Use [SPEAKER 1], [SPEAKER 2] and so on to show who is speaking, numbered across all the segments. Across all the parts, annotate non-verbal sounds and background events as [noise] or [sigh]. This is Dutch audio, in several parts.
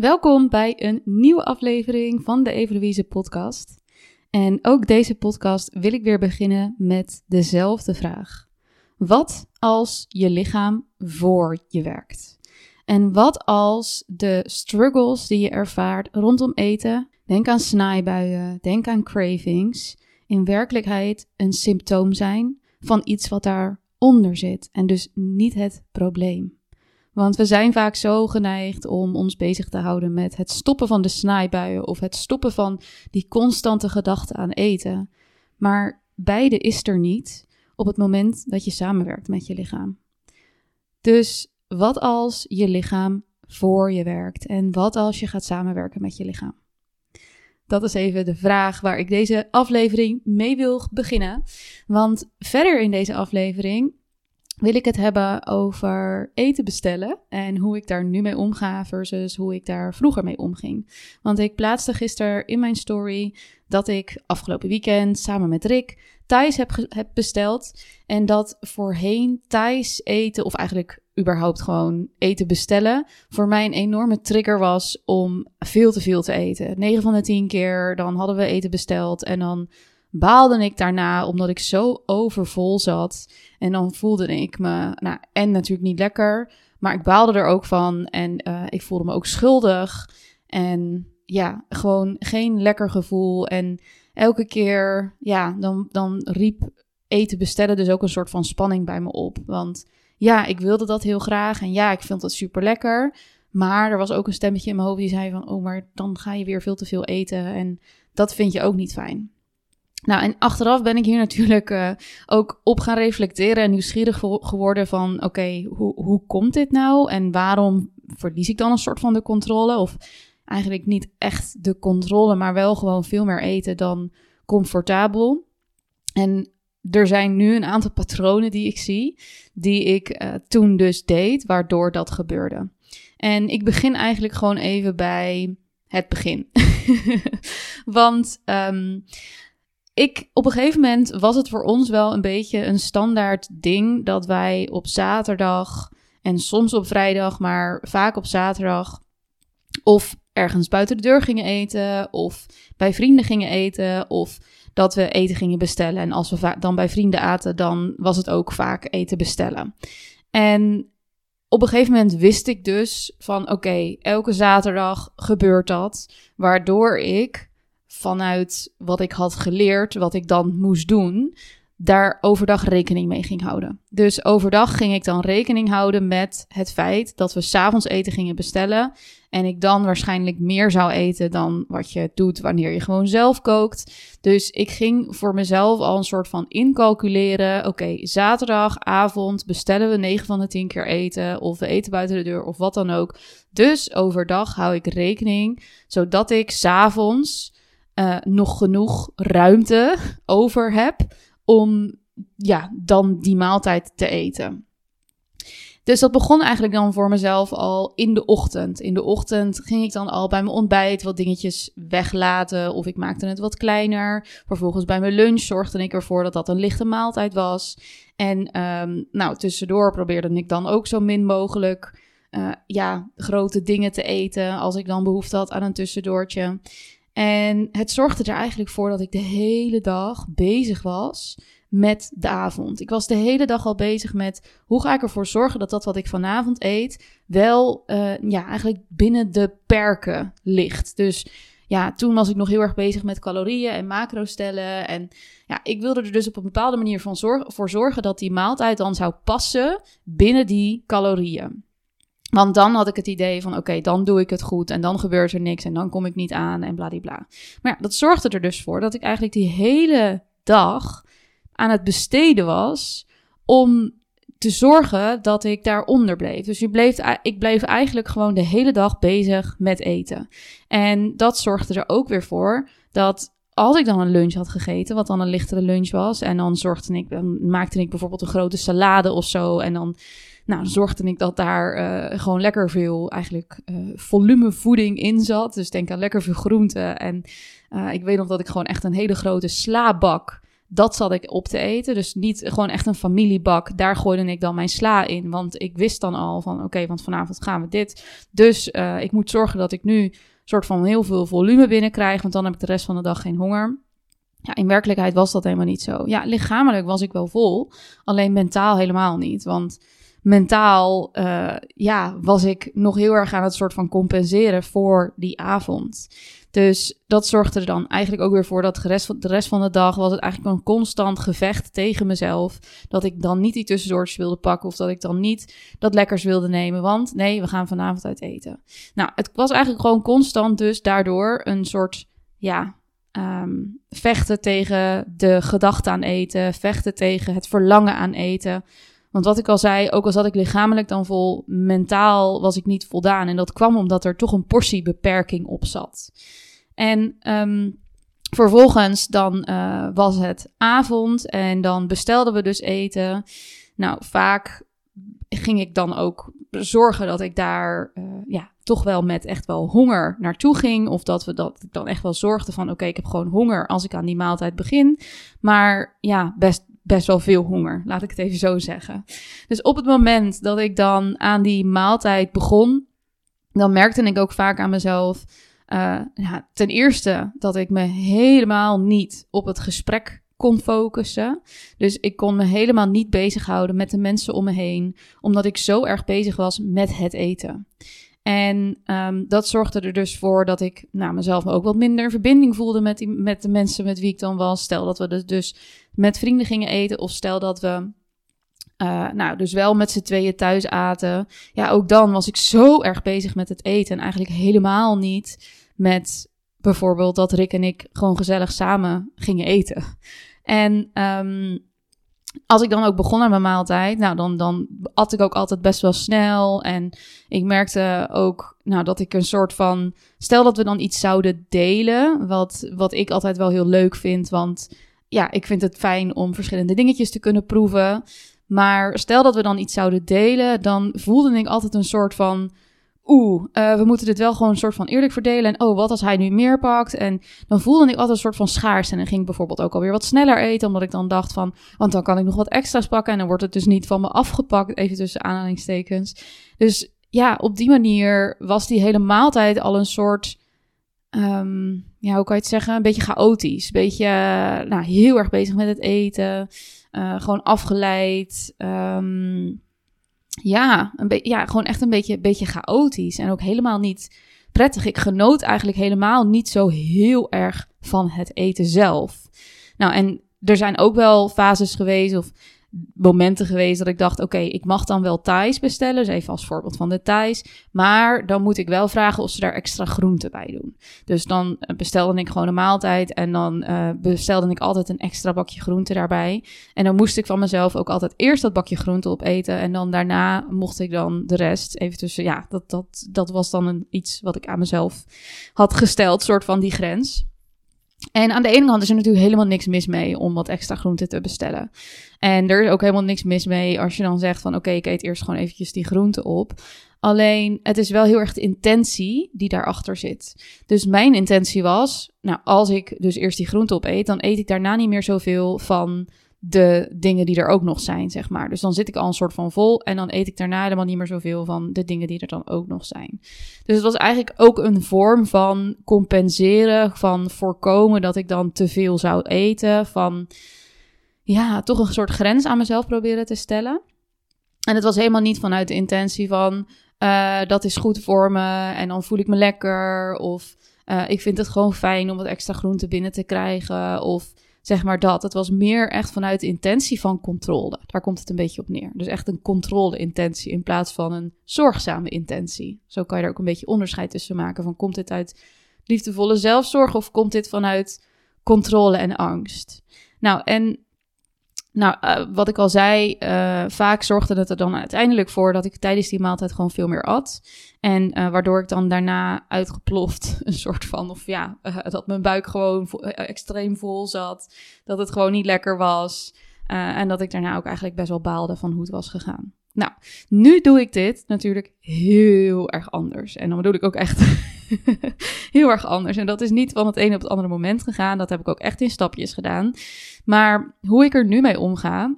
[SPEAKER 1] Welkom bij een nieuwe aflevering van de Evaluise podcast. En ook deze podcast wil ik weer beginnen met dezelfde vraag. Wat als je lichaam voor je werkt? En wat als de struggles die je ervaart rondom eten, denk aan snijbuien, denk aan cravings, in werkelijkheid een symptoom zijn van iets wat daaronder zit en dus niet het probleem? Want we zijn vaak zo geneigd om ons bezig te houden met het stoppen van de snijbuien of het stoppen van die constante gedachte aan eten. Maar beide is er niet op het moment dat je samenwerkt met je lichaam. Dus wat als je lichaam voor je werkt en wat als je gaat samenwerken met je lichaam? Dat is even de vraag waar ik deze aflevering mee wil beginnen. Want verder in deze aflevering wil ik het hebben over eten bestellen en hoe ik daar nu mee omga versus hoe ik daar vroeger mee omging. Want ik plaatste gisteren in mijn story dat ik afgelopen weekend samen met Rick Thais heb, besteld en dat voorheen Thais eten of eigenlijk überhaupt gewoon eten bestellen voor mij een enorme trigger was om veel te veel te eten. 9 van de 10 keer dan hadden we eten besteld en dan baalde ik daarna omdat ik zo overvol zat. En dan voelde ik me, nou, en natuurlijk niet lekker, maar ik baalde er ook van en uh, ik voelde me ook schuldig. En ja, gewoon geen lekker gevoel. En elke keer, ja, dan, dan riep eten bestellen dus ook een soort van spanning bij me op. Want ja, ik wilde dat heel graag en ja, ik vind dat super lekker. Maar er was ook een stemmetje in mijn hoofd die zei van, oh, maar dan ga je weer veel te veel eten en dat vind je ook niet fijn. Nou, en achteraf ben ik hier [laughs] natuurlijk uh, ook op gaan reflecteren en nieuwsgierig geworden van, oké, hoe, hoe komt dit nou en waarom verlies ik dan een soort van de controle? Of eigenlijk niet echt de controle, maar wel gewoon veel meer eten dan comfortabel. En er zijn nu een aantal patronen die ik zie, die ik uh, toen dus deed, waardoor dat gebeurde. En ik begin eigenlijk gewoon even bij het begin. [laughs] Want um, ik, op een gegeven moment was het voor ons wel een beetje een standaard ding dat wij op zaterdag en soms op vrijdag, maar vaak op zaterdag of ergens buiten de deur gingen eten of bij vrienden gingen eten of dat we eten gingen bestellen. En als we dan bij vrienden aten, dan was het ook vaak eten bestellen. En op een gegeven moment wist ik dus van oké, elke zaterdag gebeurt dat, waardoor ik vanuit wat ik had geleerd, wat ik dan moest doen, daar overdag rekening mee ging houden. Dus overdag ging ik dan rekening houden met het feit dat we s'avonds eten gingen bestellen. En ik dan waarschijnlijk meer zou eten dan wat je doet wanneer je gewoon zelf kookt. Dus ik ging voor mezelf al een soort van incalculeren. Oké, zaterdagavond bestellen we 9 van de 10 keer eten. Of we eten buiten de deur of wat dan ook. Dus overdag hou ik rekening zodat ik s'avonds uh, nog genoeg ruimte over heb om ja, dan die maaltijd te eten. Dus dat begon eigenlijk dan voor mezelf al in de ochtend. In de ochtend ging ik dan al bij mijn ontbijt wat dingetjes weglaten of ik maakte het wat kleiner. Vervolgens bij mijn lunch zorgde ik ervoor dat dat een lichte maaltijd was. En um, nou, tussendoor probeerde ik dan ook zo min mogelijk uh, ja, grote dingen te eten als ik dan behoefte had aan een tussendoortje. En het zorgde er eigenlijk voor dat ik de hele dag bezig was met de avond. Ik was de hele dag al bezig met hoe ga ik ervoor zorgen dat dat wat ik vanavond eet wel uh, ja, eigenlijk binnen de perken ligt. Dus ja, toen was ik nog heel erg bezig met calorieën en macro stellen. En ja, ik wilde er dus op een bepaalde manier van voor zorgen dat die maaltijd dan zou passen binnen die calorieën. Want dan had ik het idee van, oké, dan doe ik het goed en dan gebeurt er niks en dan kom ik niet aan en bladibla. Maar ja, dat zorgde er dus voor dat ik eigenlijk die hele dag aan het besteden was om te zorgen dat ik daaronder bleef. Dus je bleef, ik bleef eigenlijk gewoon de hele dag bezig met eten. En dat zorgde er ook weer voor dat als ik dan een lunch had gegeten, wat dan een lichtere lunch was, en dan zorgde ik, dan maakte ik bijvoorbeeld een grote salade of zo, en dan nou, zorgde ik dat daar uh, gewoon lekker veel eigenlijk uh, volumevoeding in zat. Dus denk aan lekker veel groenten. En uh, ik weet nog dat ik gewoon echt een hele grote slaabak dat zat ik op te eten. Dus niet gewoon echt een familiebak. Daar gooide ik dan mijn sla in. Want ik wist dan al van oké, want vanavond gaan we dit. Dus ik moet zorgen dat ik nu soort van heel veel volume binnenkrijg. Want dan heb ik de rest van de dag geen honger. Ja, in werkelijkheid was dat helemaal niet zo. Ja, lichamelijk was ik wel vol. Alleen mentaal helemaal niet. Want mentaal uh, ja, was ik nog heel erg aan het soort van compenseren voor die avond. Dus dat zorgde er dan eigenlijk ook weer voor dat de rest, van, de rest van de dag was het eigenlijk een constant gevecht tegen mezelf. Dat ik dan niet die tussendoortjes wilde pakken of dat ik dan niet dat lekkers wilde nemen. Want nee, we gaan vanavond uit eten. Nou, het was eigenlijk gewoon constant dus daardoor een soort, ja, um, vechten tegen de gedachte aan eten. Vechten tegen het verlangen aan eten. Want wat ik al zei, ook al zat ik lichamelijk dan vol, mentaal was ik niet voldaan. En dat kwam omdat er toch een portiebeperking op zat. En um, vervolgens dan uh, was het avond en dan bestelden we dus eten. Nou, vaak ging ik dan ook zorgen dat ik daar uh, ja, toch wel met echt wel honger naartoe ging. Of dat we dat ik dan echt wel zorgde van oké, ik heb gewoon honger als ik aan die maaltijd begin. Maar ja, best best wel veel honger, laat ik het even zo zeggen. Dus op het moment dat ik dan aan die maaltijd begon, dan merkte ik ook vaak aan mezelf. Uh, ja, ten eerste dat ik me helemaal niet op het gesprek kon focussen. Dus ik kon me helemaal niet bezighouden met de mensen om me heen, omdat ik zo erg bezig was met het eten. En um, dat zorgde er dus voor dat ik nou, mezelf ook wat minder verbinding voelde met, met de mensen met wie ik dan was. Stel dat we dus, dus met vrienden gingen eten, of stel dat we uh, nou, dus wel met z'n tweeën thuis aten. Ja, ook dan was ik zo erg bezig met het eten. En eigenlijk helemaal niet met bijvoorbeeld dat Rick en ik gewoon gezellig samen gingen eten. En um, als ik dan ook begon aan mijn maaltijd, nou, dan, dan at ik ook altijd best wel snel. En ik merkte ook nou, dat ik een soort van. Stel dat we dan iets zouden delen, wat, wat ik altijd wel heel leuk vind. Want ja, ik vind het fijn om verschillende dingetjes te kunnen proeven. Maar stel dat we dan iets zouden delen, dan voelde ik altijd een soort van oeh, uh, we moeten dit wel gewoon een soort van eerlijk verdelen. En oh, wat als hij nu meer pakt? En dan voelde ik altijd een soort van schaars. En dan ging ik bijvoorbeeld ook alweer wat sneller eten, omdat ik dan dacht van, want dan kan ik nog wat extra's pakken en dan wordt het dus niet van me afgepakt, even tussen aanhalingstekens. Dus ja, op die manier was die hele maaltijd al een soort, um, ja, hoe kan je het zeggen? Een beetje chaotisch. Een beetje, nou, heel erg bezig met het eten. Uh, gewoon afgeleid. Um, ja, een ja, gewoon echt een beetje, beetje chaotisch en ook helemaal niet prettig. Ik genoot eigenlijk helemaal niet zo heel erg van het eten zelf. Nou, en er zijn ook wel fases geweest, of momenten geweest dat ik dacht: oké, ik mag dan wel Thais bestellen. Dus even als voorbeeld van de Thais. Maar dan moet ik wel vragen of ze daar extra groenten bij doen. Dus dan eh, bestelde ik gewoon een maaltijd. En dan uh, bestelde ik altijd een extra bakje groente daarbij. En dan moest ik van mezelf ook altijd eerst dat bakje groente opeten. En dan daarna mocht ik dan de rest even tussen. Ja, dat, dat, dat was dan een, iets wat ik aan mezelf had gesteld, soort van die grens. En aan de ene kant is er natuurlijk helemaal niks mis mee om wat extra groente te bestellen. En er is ook helemaal niks mis mee als je dan zegt van oké, ik eet eerst gewoon eventjes die groente op. Alleen het is wel heel erg de intentie die daarachter zit. Dus mijn intentie was, nou als ik dus eerst die groente opeet, dan eet ik daarna niet meer zoveel van de dingen die er ook nog zijn, zeg maar. Dus dan zit ik al een soort van vol en dan eet ik daarna helemaal niet meer zoveel van de dingen die er dan ook nog zijn. Dus het was eigenlijk ook een vorm van compenseren, van voorkomen dat ik dan te veel zou eten, van ja, toch een soort grens aan mezelf proberen te stellen. En het was helemaal niet vanuit de intentie van uh, dat is goed voor me en dan voel ik me lekker of uh, ik vind het gewoon fijn om wat extra groente binnen te krijgen of zeg maar dat. Het was meer echt vanuit de intentie van controle. Daar komt het een beetje op neer. Dus echt een controle-intentie in plaats van een zorgzame intentie. Zo kan je er ook een beetje onderscheid tussen maken. Van komt dit uit liefdevolle zelfzorg of komt dit vanuit controle en angst? Nou, en nou, uh, wat ik al zei, uh, vaak zorgde het er dan uiteindelijk voor dat ik tijdens die maaltijd gewoon veel meer at. En uh, waardoor ik dan daarna uitgeploft, [laughs] een soort van, of ja, dat mijn buik gewoon extreem vol zat. Dat het gewoon niet lekker was. en dat ik daarna ook eigenlijk best wel baalde van hoe het was gegaan. Nou, nu doe ik dit natuurlijk heel erg anders. En dan bedoel ik ook echt [laughs] heel erg anders. En dat is niet van het ene op het andere moment gegaan. Dat heb ik ook echt in stapjes gedaan. Maar hoe ik er nu mee omga,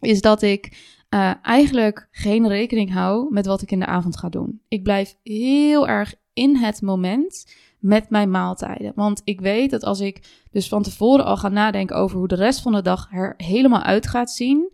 [SPEAKER 1] is dat ik uh, eigenlijk geen rekening hou met wat ik in de avond ga doen. Ik blijf heel erg in het moment met mijn maaltijden. Want ik weet dat als ik dus van tevoren al ga nadenken over hoe de rest van de dag er helemaal uit gaat zien,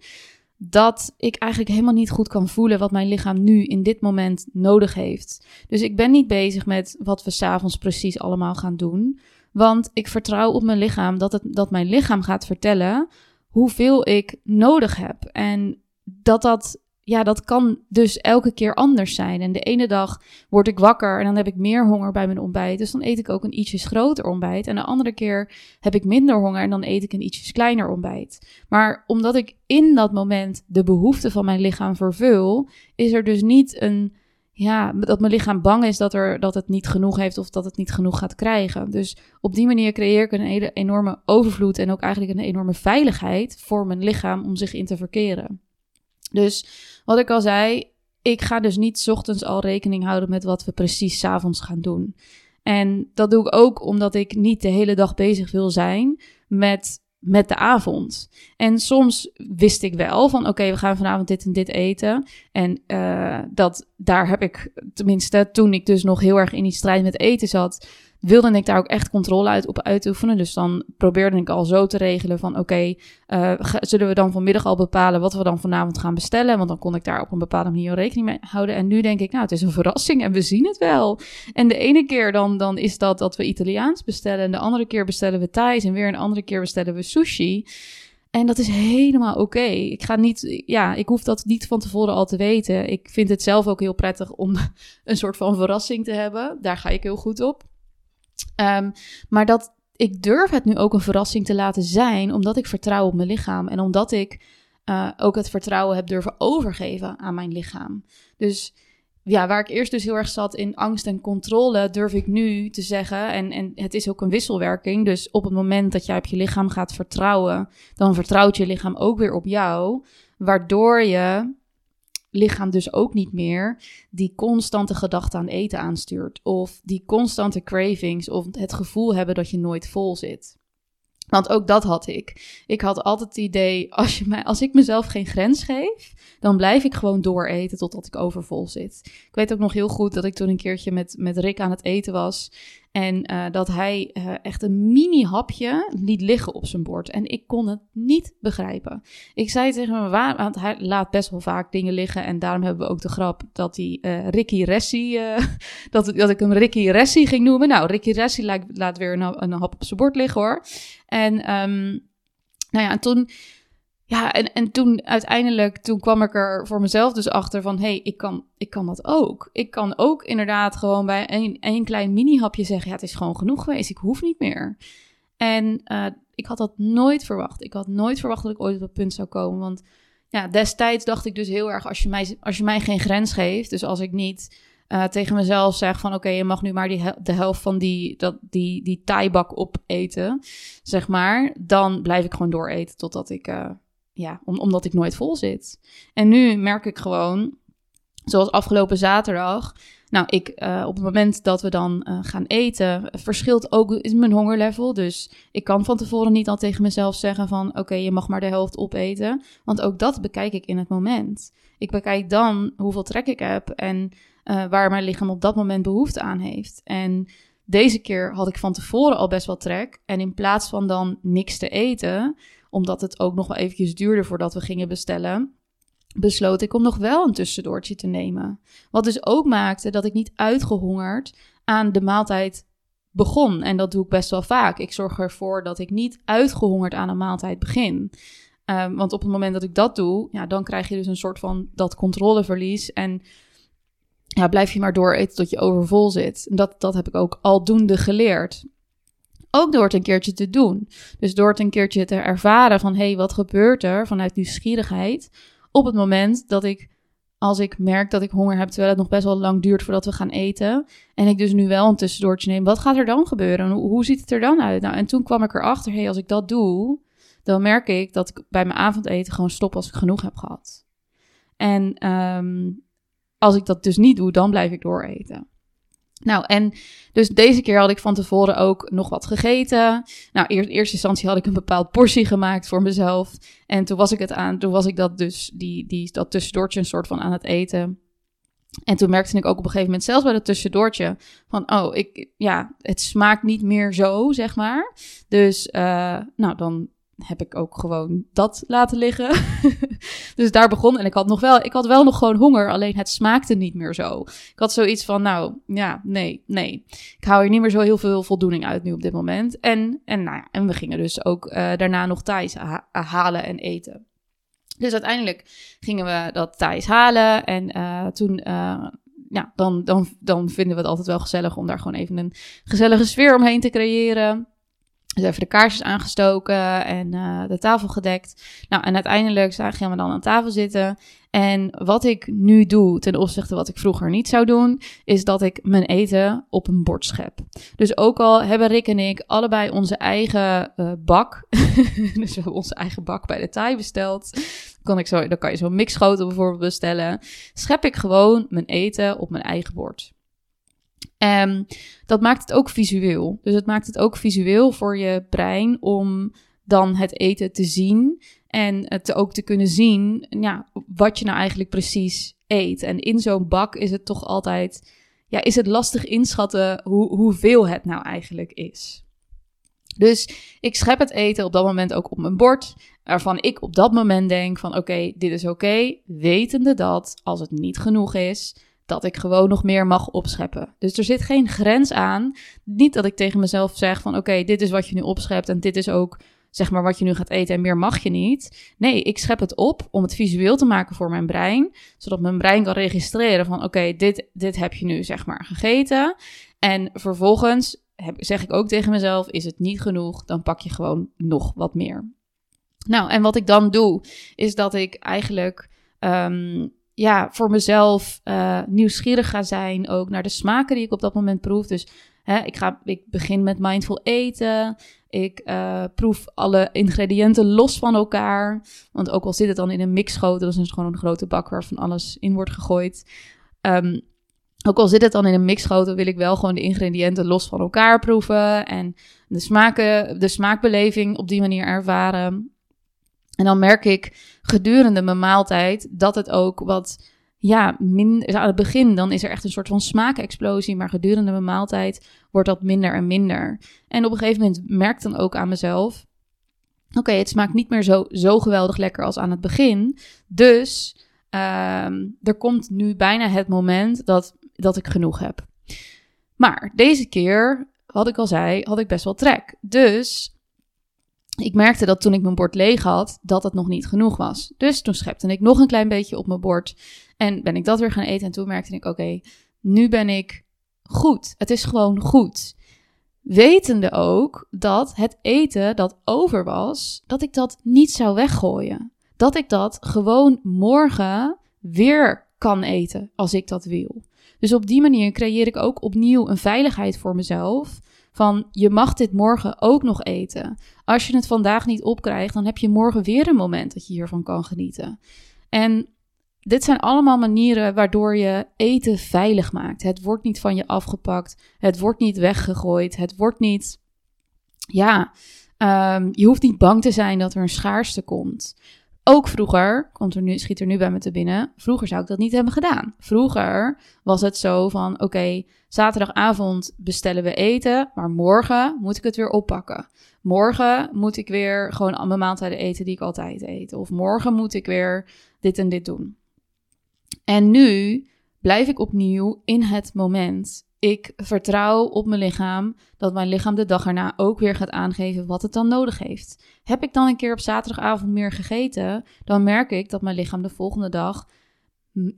[SPEAKER 1] dat ik eigenlijk helemaal niet goed kan voelen wat mijn lichaam nu in dit moment nodig heeft. Dus ik ben niet bezig met wat we s'avonds precies allemaal gaan doen. Want ik vertrouw op mijn lichaam dat, het, dat mijn lichaam gaat vertellen hoeveel ik nodig heb. En dat dat ja, dat kan dus elke keer anders zijn. En de ene dag word ik wakker en dan heb ik meer honger bij mijn ontbijt. Dus dan eet ik ook een ietsjes groter ontbijt. En de andere keer heb ik minder honger en dan eet ik een ietsjes kleiner ontbijt. Maar omdat ik in dat moment de behoefte van mijn lichaam vervul, is er dus niet een. Ja, dat mijn lichaam bang is dat, er, dat het niet genoeg heeft of dat het niet genoeg gaat krijgen. Dus op die manier creëer ik een hele enorme overvloed en ook eigenlijk een enorme veiligheid voor mijn lichaam om zich in te verkeren. Dus wat ik al zei, ik ga dus niet ochtends al rekening houden met wat we precies s avonds gaan doen. En dat doe ik ook omdat ik niet de hele dag bezig wil zijn met, met de avond. En soms wist ik wel van oké, we gaan vanavond dit en dit eten. En uh, dat, daar heb ik, tenminste toen ik dus nog heel erg in die strijd met eten zat, wilde ik daar ook echt controle uit op uitoefenen. Dus dan probeerde ik al zo te regelen van oké, uh, zullen we dan vanmiddag al bepalen wat we dan vanavond gaan bestellen? Want dan kon ik daar op een bepaalde manier rekening mee houden. En nu denk ik, nou, het is een verrassing en we zien het wel. En de ene keer dan, dan is dat dat we Italiaans bestellen. En de andere keer bestellen we Thais. En weer een andere keer bestellen we sushi. En dat is helemaal oké. Ik ga niet, ja, ik hoef dat niet van tevoren al te weten. Ik vind het zelf ook heel prettig om [laughs] een soort van verrassing te hebben. Daar ga ik heel goed op. Um, maar dat ik durf het nu ook een verrassing te laten zijn, omdat ik vertrouw op mijn lichaam en omdat ik uh, ook het vertrouwen heb durven overgeven aan mijn lichaam. Dus ja, waar ik eerst dus heel erg zat in angst en controle, durf ik nu te zeggen. En, en het is ook een wisselwerking. Dus op het moment dat jij op je lichaam gaat vertrouwen, dan vertrouwt je lichaam ook weer op jou. Waardoor je lichaam dus ook niet meer die constante gedachte aan eten aanstuurt. Of die constante cravings of het gevoel hebben dat je nooit vol zit. Want ook dat had ik. Ik had altijd het idee, als, je mij, als ik mezelf geen grens geef, dan blijf ik gewoon dooreten totdat ik overvol zit. Ik weet ook nog heel goed dat ik toen een keertje met, met Rick aan het eten was. En uh, dat hij uh, echt een mini hapje liet liggen op zijn bord. En ik kon het niet begrijpen. Ik zei tegen hem, waar, want hij laat best wel vaak dingen liggen. En daarom hebben we ook de grap dat hij uh, Ricky Ressi, [laughs] dat, dat ik hem Ricky Ressi ging noemen. Nou, Ricky Ressi laat, laat weer een, hap op zijn bord liggen hoor. En um, nou ja, en toen ja, en, en toen uiteindelijk, toen kwam ik er voor mezelf dus achter van... hé, hey, ik, kan, ik kan dat ook. Ik kan ook inderdaad gewoon bij een, een klein mini-hapje zeggen... ja, het is gewoon genoeg geweest, ik hoef niet meer. En uh, ik had dat nooit verwacht. Ik had nooit verwacht dat ik ooit op dat punt zou komen. Want ja, destijds dacht ik dus heel erg... als je mij, als je mij geen grens geeft, dus als ik niet... Uh, tegen mezelf zeg van oké, je mag nu maar die de helft van die, dat, die, die opeten, zeg maar. Dan blijf ik gewoon dooreten totdat ik, uh, ja, omdat ik nooit vol zit. En nu merk ik gewoon, zoals afgelopen zaterdag. Nou, ik, uh, op het moment dat we dan uh, gaan eten, verschilt ook mijn hongerlevel. Dus ik kan van tevoren niet al tegen mezelf zeggen van... oké, je mag maar de helft opeten. Want ook dat bekijk ik in het moment. Ik bekijk dan hoeveel trek ik heb en uh, waar mijn lichaam op dat moment behoefte aan heeft. En deze keer had ik van tevoren al best wel trek. En in plaats van dan niks te eten omdat het ook nog wel eventjes duurde voordat we gingen bestellen, besloot ik om nog wel een tussendoortje te nemen. Wat dus ook maakte dat ik niet uitgehongerd aan de maaltijd begon. En dat doe ik best wel vaak. Ik zorg ervoor dat ik niet uitgehongerd aan een maaltijd begin. Um, want op het moment dat ik dat doe, ja, dan krijg je dus een soort van dat controleverlies. En ja, blijf je maar door eten tot je overvol zit. En dat, dat heb ik ook aldoende geleerd. Ook door het een keertje te doen. Dus door het een keertje te ervaren van hé, hey, wat gebeurt er vanuit nieuwsgierigheid op het moment dat ik, als ik merk dat ik honger heb, terwijl het nog best wel lang duurt voordat we gaan eten, en ik dus nu wel een tussendoortje neem, wat gaat er dan gebeuren? Hoe, hoe ziet het er dan uit? Nou, en toen kwam ik erachter, hé, hey, als ik dat doe, dan merk ik dat ik bij mijn avondeten gewoon stop als ik genoeg heb gehad. En ehm, als ik dat dus niet doe, dan blijf ik dooreten. Nou, en dus deze keer had ik van tevoren ook nog wat gegeten. Nou, in eerste instantie had ik een bepaald portie gemaakt voor mezelf. En toen was ik het aan, toen was ik dat dus, die, die, dat tussendoortje een soort van aan het eten. En toen merkte ik ook op een gegeven moment, zelfs bij dat tussendoortje, van oh, ik, ja, het smaakt niet meer zo, zeg maar. Dus, uh, nou, dan heb ik ook gewoon dat laten liggen. [laughs] dus daar begon. En ik had nog wel, ik had wel nog gewoon honger, alleen het smaakte niet meer zo. Ik had zoiets van, nou ja, nee, nee. Ik hou hier niet meer zo heel veel voldoening uit nu op dit moment. En, en, nou ja, en we gingen dus ook uh, daarna nog Thais halen en eten. Dus uiteindelijk gingen we dat Thais halen. En uh, toen, ja, dan, dan, dan vinden we het altijd wel gezellig om daar gewoon even een gezellige sfeer omheen te creëren. Dus even de kaarsjes aangestoken en uh, de tafel gedekt. Nou, en uiteindelijk gaan we dan aan tafel zitten. En wat ik nu doe ten opzichte wat ik vroeger niet zou doen, is dat ik mijn eten op een bord schep. Dus ook al hebben Rick en ik allebei onze eigen uh, bak, [laughs] dus we hebben onze eigen bak bij de Thai besteld, kan ik zo, dan kan je zo'n mixschotel bijvoorbeeld bestellen, schep ik gewoon mijn eten op mijn eigen bord. Um, dat maakt het ook visueel. Dus het maakt het ook visueel voor je brein om dan het eten te zien en het ook te kunnen zien ja, wat je nou eigenlijk precies eet. En in zo'n bak is het toch altijd, ja, is het lastig inschatten hoe, hoeveel het nou eigenlijk is. Dus ik schep het eten op dat moment ook op mijn bord, waarvan ik op dat moment denk van oké, dit is oké, wetende dat als het niet genoeg is, dat ik gewoon nog meer mag opscheppen. Dus er zit geen grens aan. Niet dat ik tegen mezelf zeg van oké, dit is wat je nu opschept en dit is ook zeg maar wat je nu gaat eten en meer mag je niet. Nee, ik schep het op om het visueel te maken voor mijn brein, zodat mijn brein kan registreren van oké, dit, dit heb je nu zeg maar gegeten. En vervolgens zeg ik ook tegen mezelf, is het niet genoeg, dan pak je gewoon nog wat meer. Nou, en wat ik dan doe, is dat ik eigenlijk um, ja, voor mezelf uh, nieuwsgierig ga zijn. Ook naar de smaken die ik op dat moment proef. Dus hè, ik, ga, ik begin met mindful eten. Ik uh, proef alle ingrediënten los van elkaar. Want ook al zit het dan in een mixschotel, dat is gewoon een grote bak waar van alles in wordt gegooid. Um, ook al zit het dan in een mixschotel, wil ik wel gewoon de ingrediënten los van elkaar proeven. En de, smaken, de smaakbeleving op die manier ervaren. En dan merk ik gedurende mijn maaltijd dat het ook wat, ja, min, aan het begin dan is er echt een soort van smaakexplosie, maar gedurende mijn maaltijd wordt dat minder en minder. En op een gegeven moment merk ik dan ook aan mezelf, oké, het smaakt niet meer zo, zo geweldig lekker als aan het begin. Dus um, er komt nu bijna het moment dat, dat ik genoeg heb. Maar deze keer, wat ik al zei, had ik best wel trek. Dus ik merkte dat toen ik mijn bord leeg had, dat het nog niet genoeg was. Dus toen schepte ik nog een klein beetje op mijn bord. En ben ik dat weer gaan eten. En toen merkte ik, oké, nu ben ik goed. Het is gewoon goed. Wetende ook dat het eten dat over was, dat ik dat niet zou weggooien. Dat ik dat gewoon morgen weer kan eten als ik dat wil. Dus op die manier creëer ik ook opnieuw een veiligheid voor mezelf van je mag dit morgen ook nog eten. Als je het vandaag niet opkrijgt, dan heb je morgen weer een moment dat je hiervan kan genieten. En dit zijn allemaal manieren waardoor je eten veilig maakt. Het wordt niet van je afgepakt, het wordt niet weggegooid, het wordt niet. Ja, um, je hoeft niet bang te zijn dat er een schaarste komt. Ook vroeger, komt er nu, schiet er nu bij me te binnen, vroeger zou ik dat niet hebben gedaan. Vroeger was het zo van, oké, zaterdagavond bestellen we eten, maar morgen moet ik het weer oppakken. Morgen moet ik weer gewoon mijn maaltijden eten die ik altijd eet. Of morgen moet ik weer dit en dit doen. En nu blijf ik opnieuw in het moment ik vertrouw op mijn lichaam dat mijn lichaam de dag erna ook weer gaat aangeven wat het dan nodig heeft. Heb ik dan een keer op zaterdagavond meer gegeten, dan merk ik dat mijn lichaam de volgende dag,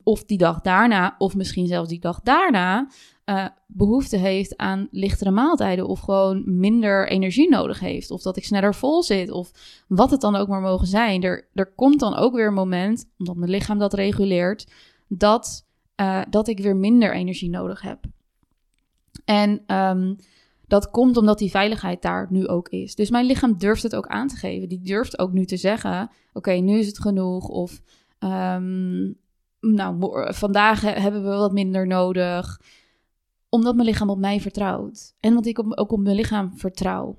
[SPEAKER 1] of die dag daarna, of misschien zelfs die dag daarna, uh, behoefte heeft aan lichtere maaltijden of gewoon minder energie nodig heeft. Of dat ik sneller vol zit of wat het dan ook maar mogen zijn. Er, er komt dan ook weer een moment, omdat mijn lichaam dat reguleert, dat, uh, dat ik weer minder energie nodig heb. En um, dat komt omdat die veiligheid daar nu ook is. Dus mijn lichaam durft het ook aan te geven. Die durft ook nu te zeggen: Oké, nu is het genoeg. Of um, nou, vandaag hebben we wat minder nodig. Omdat mijn lichaam op mij vertrouwt. En omdat ik ook op mijn lichaam vertrouw.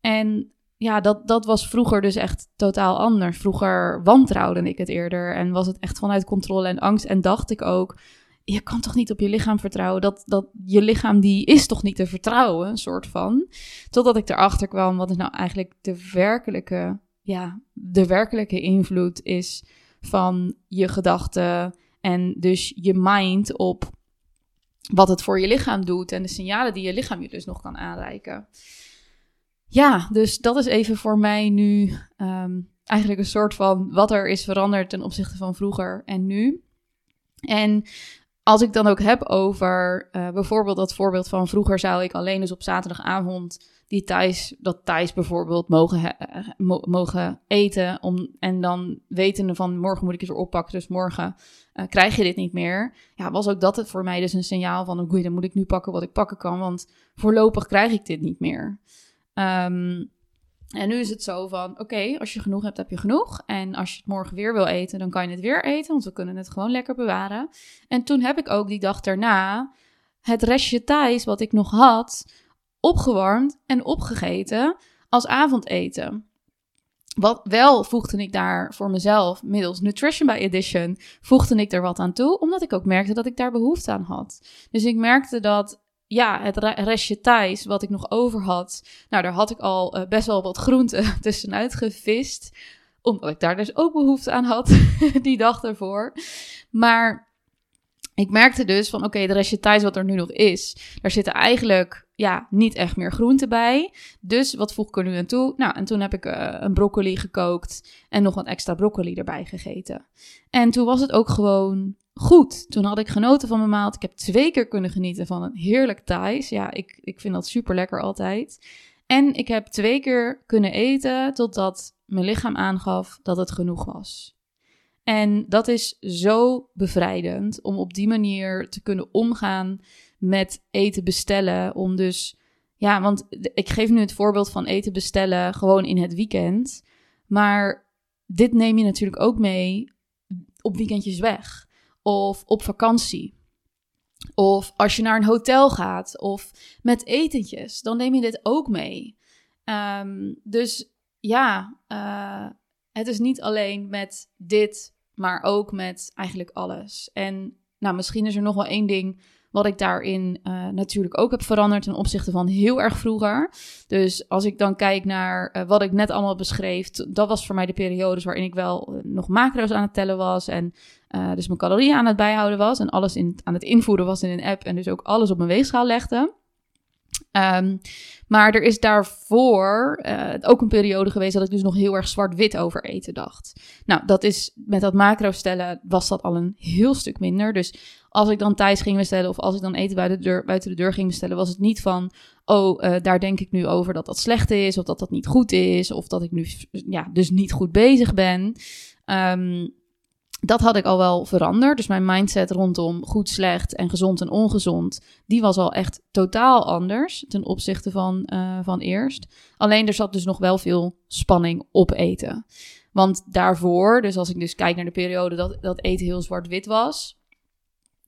[SPEAKER 1] En ja, dat, dat was vroeger dus echt totaal anders. Vroeger wantrouwde ik het eerder en was het echt vanuit controle en angst. En dacht ik ook, je kan toch niet op je lichaam vertrouwen? Dat, dat je lichaam die is toch niet te vertrouwen, een soort van. Totdat ik erachter kwam, wat is nou eigenlijk de werkelijke, ja, de werkelijke invloed is van je gedachten en dus je mind op wat het voor je lichaam doet en de signalen die je lichaam je dus nog kan aanreiken. Ja, dus dat is even voor mij nu ehm, eigenlijk een soort van wat er is veranderd ten opzichte van vroeger en nu. En als ik dan ook heb over uh, bijvoorbeeld dat voorbeeld van vroeger zou ik alleen dus op zaterdagavond die thuis, dat thuis bijvoorbeeld mogen, uh, mogen eten. Om, en dan wetende van morgen moet ik het weer oppakken, dus morgen uh, krijg je dit niet meer. Ja, was ook dat het voor mij dus een signaal van, oké, dan moet ik nu pakken wat ik pakken kan, want voorlopig krijg ik dit niet meer. Um, en nu is het zo van, oké, als je genoeg hebt, heb je genoeg. En als je het morgen weer wil eten, dan kan je het weer eten, want we kunnen het gewoon lekker bewaren. En toen heb ik ook die dag daarna het restje thuis wat ik nog had, opgewarmd en opgegeten als avondeten. Wat wel voegde ik daar voor mezelf, middels Nutrition by Edition, voegde ik er wat aan toe, omdat ik ook merkte dat ik daar behoefte aan had. Dus ik merkte dat ja, het restje Thais wat ik nog over had. Nou, daar had ik al uh, best wel wat groenten [laughs] tussenuit gevist. Omdat ik daar dus ook behoefte aan had, [laughs] die dag ervoor. Maar ik merkte dus van, oké, de restje Thais wat er nu nog is, daar zitten eigenlijk ja, niet echt meer groenten bij. Dus wat voeg ik er nu aan toe? Nou, en toen heb ik uh, een broccoli gekookt en nog wat extra broccoli erbij gegeten. En toen was het ook gewoon goed. Toen had ik genoten van mijn maand. Ik heb twee keer kunnen genieten van een heerlijk Thais. Ja, ik, ik vind dat super lekker altijd. En ik heb twee keer kunnen eten totdat mijn lichaam aangaf dat het genoeg was. En dat is zo bevrijdend om op die manier te kunnen omgaan met eten bestellen. Om dus, ja, want ik geef nu het voorbeeld van eten bestellen gewoon in het weekend. Maar dit neem je natuurlijk ook mee op weekendjes weg of op vakantie. Of als je naar een hotel gaat of met etentjes, dan neem je dit ook mee. Um, dus ja, uh, het is niet alleen met dit, maar ook met eigenlijk alles. En nou, misschien is er nog wel één ding wat ik daarin uh, natuurlijk ook heb veranderd ten opzichte van heel erg vroeger. Dus als ik dan kijk naar uh, wat ik net allemaal beschreef, dat was voor mij de periodes waarin ik wel nog macro's aan het tellen was en dus mijn calorieën aan het bijhouden was en alles in, aan het invoeren was in een app en dus ook alles op mijn weegschaal legde. Um, maar er is daarvoor uh, ook een periode geweest dat ik dus nog heel erg zwart-wit over eten dacht. Nou, dat is met dat macro stellen was dat al een heel stuk minder. Dus als ik dan thuis ging bestellen of als ik dan eten buiten de deur, buiten de deur ging bestellen, was het niet van, oh, uh, daar denk ik nu over dat dat slecht is of dat dat niet goed is of dat ik nu ja, dus niet goed bezig ben. Um, dat had ik al wel veranderd. Dus mijn mindset rondom goed, slecht en gezond en ongezond, die was al echt totaal anders ten opzichte van, uh, van eerst. Alleen er zat dus nog wel veel spanning op eten. Want daarvoor, dus als ik dus kijk naar de periode dat, dat eten heel zwart-wit was,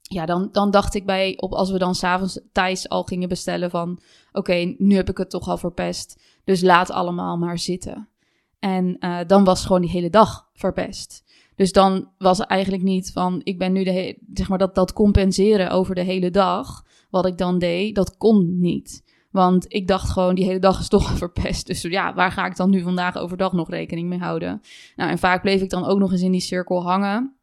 [SPEAKER 1] ja, dan, dan dacht ik bij, op, als we dan s'avonds thuis al gingen bestellen van, oké, nu heb ik het toch al verpest, dus laat allemaal maar zitten. En uh, dan was gewoon die hele dag verpest. Dus dan was het eigenlijk niet van, ik ben nu de zeg maar dat, dat compenseren over de hele dag, wat ik dan deed, dat kon niet. Want ik dacht gewoon, die hele dag is toch [laughs] verpest. Dus ja, waar ga ik dan nu vandaag overdag nog rekening mee houden? Nou, en vaak bleef ik dan ook nog eens in die cirkel hangen.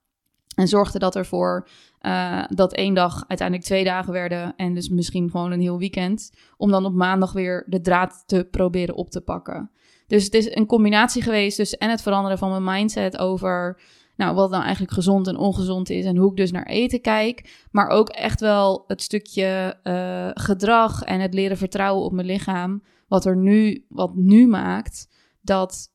[SPEAKER 1] En zorgde dat ervoor uh, dat één dag uiteindelijk twee dagen werden. En dus misschien gewoon een heel weekend. Om dan op maandag weer de draad te proberen op te pakken. Dus het is een combinatie geweest tussen en het veranderen van mijn mindset over nou, wat nou eigenlijk gezond en ongezond is en hoe ik dus naar eten kijk. Maar ook echt wel het stukje uh, gedrag en het leren vertrouwen op mijn lichaam. Wat er nu, wat nu maakt dat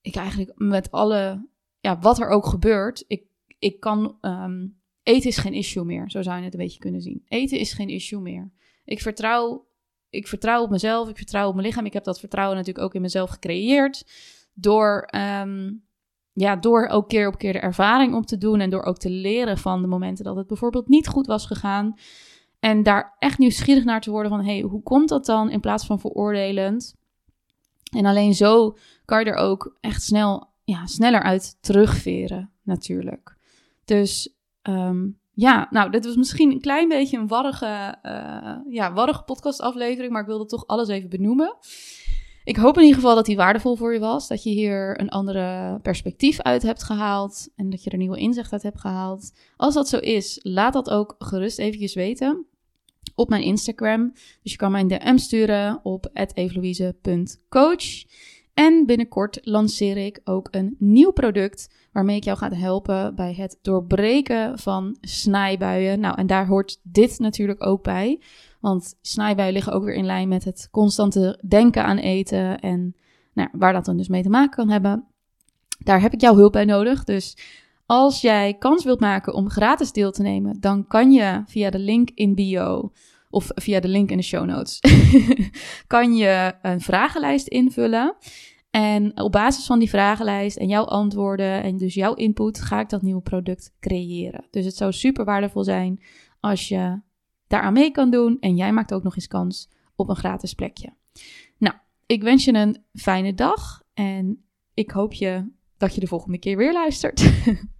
[SPEAKER 1] ik eigenlijk met alle, ja, wat er ook gebeurt, ik, ik kan, um, eten is geen issue meer. Zo zou je het een beetje kunnen zien. Eten is geen issue meer. Ik vertrouw, ik vertrouw op mezelf, ik vertrouw op mijn lichaam. Ik heb dat vertrouwen natuurlijk ook in mezelf gecreëerd door um, ja, door ook keer op keer de ervaring op te doen en door ook te leren van de momenten dat het bijvoorbeeld niet goed was gegaan. En daar echt nieuwsgierig naar te worden van, hey, hoe komt dat dan in plaats van veroordelend? En alleen zo kan je er ook echt snel, ja, sneller uit terugveren, natuurlijk. Dus ehm, ja, nou, dit was misschien een klein beetje een warrige, uh, ja, warrige podcastaflevering, maar ik wilde toch alles even benoemen. Ik hoop in ieder geval dat die waardevol voor je was. Dat je hier een andere perspectief uit hebt gehaald. En dat je er nieuwe inzicht uit hebt gehaald. Als dat zo is, laat dat ook gerust eventjes weten. Op mijn Instagram. Dus je kan mij een DM sturen op evelouise.coach. En binnenkort lanceer ik ook een nieuw product waarmee ik jou ga helpen bij het doorbreken van snijbuien. Nou, en daar hoort dit natuurlijk ook bij. Want snijbuien liggen ook weer in lijn met het constante denken aan eten en nou, waar dat dan dus mee te maken kan hebben. Daar heb ik jouw hulp bij nodig. Dus als jij kans wilt maken om gratis deel te nemen, dan kan je via de link in bio of via de link in de show notes [laughs] kan je een vragenlijst invullen. En op basis van die vragenlijst en jouw antwoorden en dus jouw input ga ik dat nieuwe product creëren. Dus het zou super waardevol zijn als je daaraan mee kan doen. En jij maakt ook nog eens kans op een gratis plekje. Nou, ik wens je een fijne dag en ik hoop je dat je de volgende keer weer luistert. [laughs]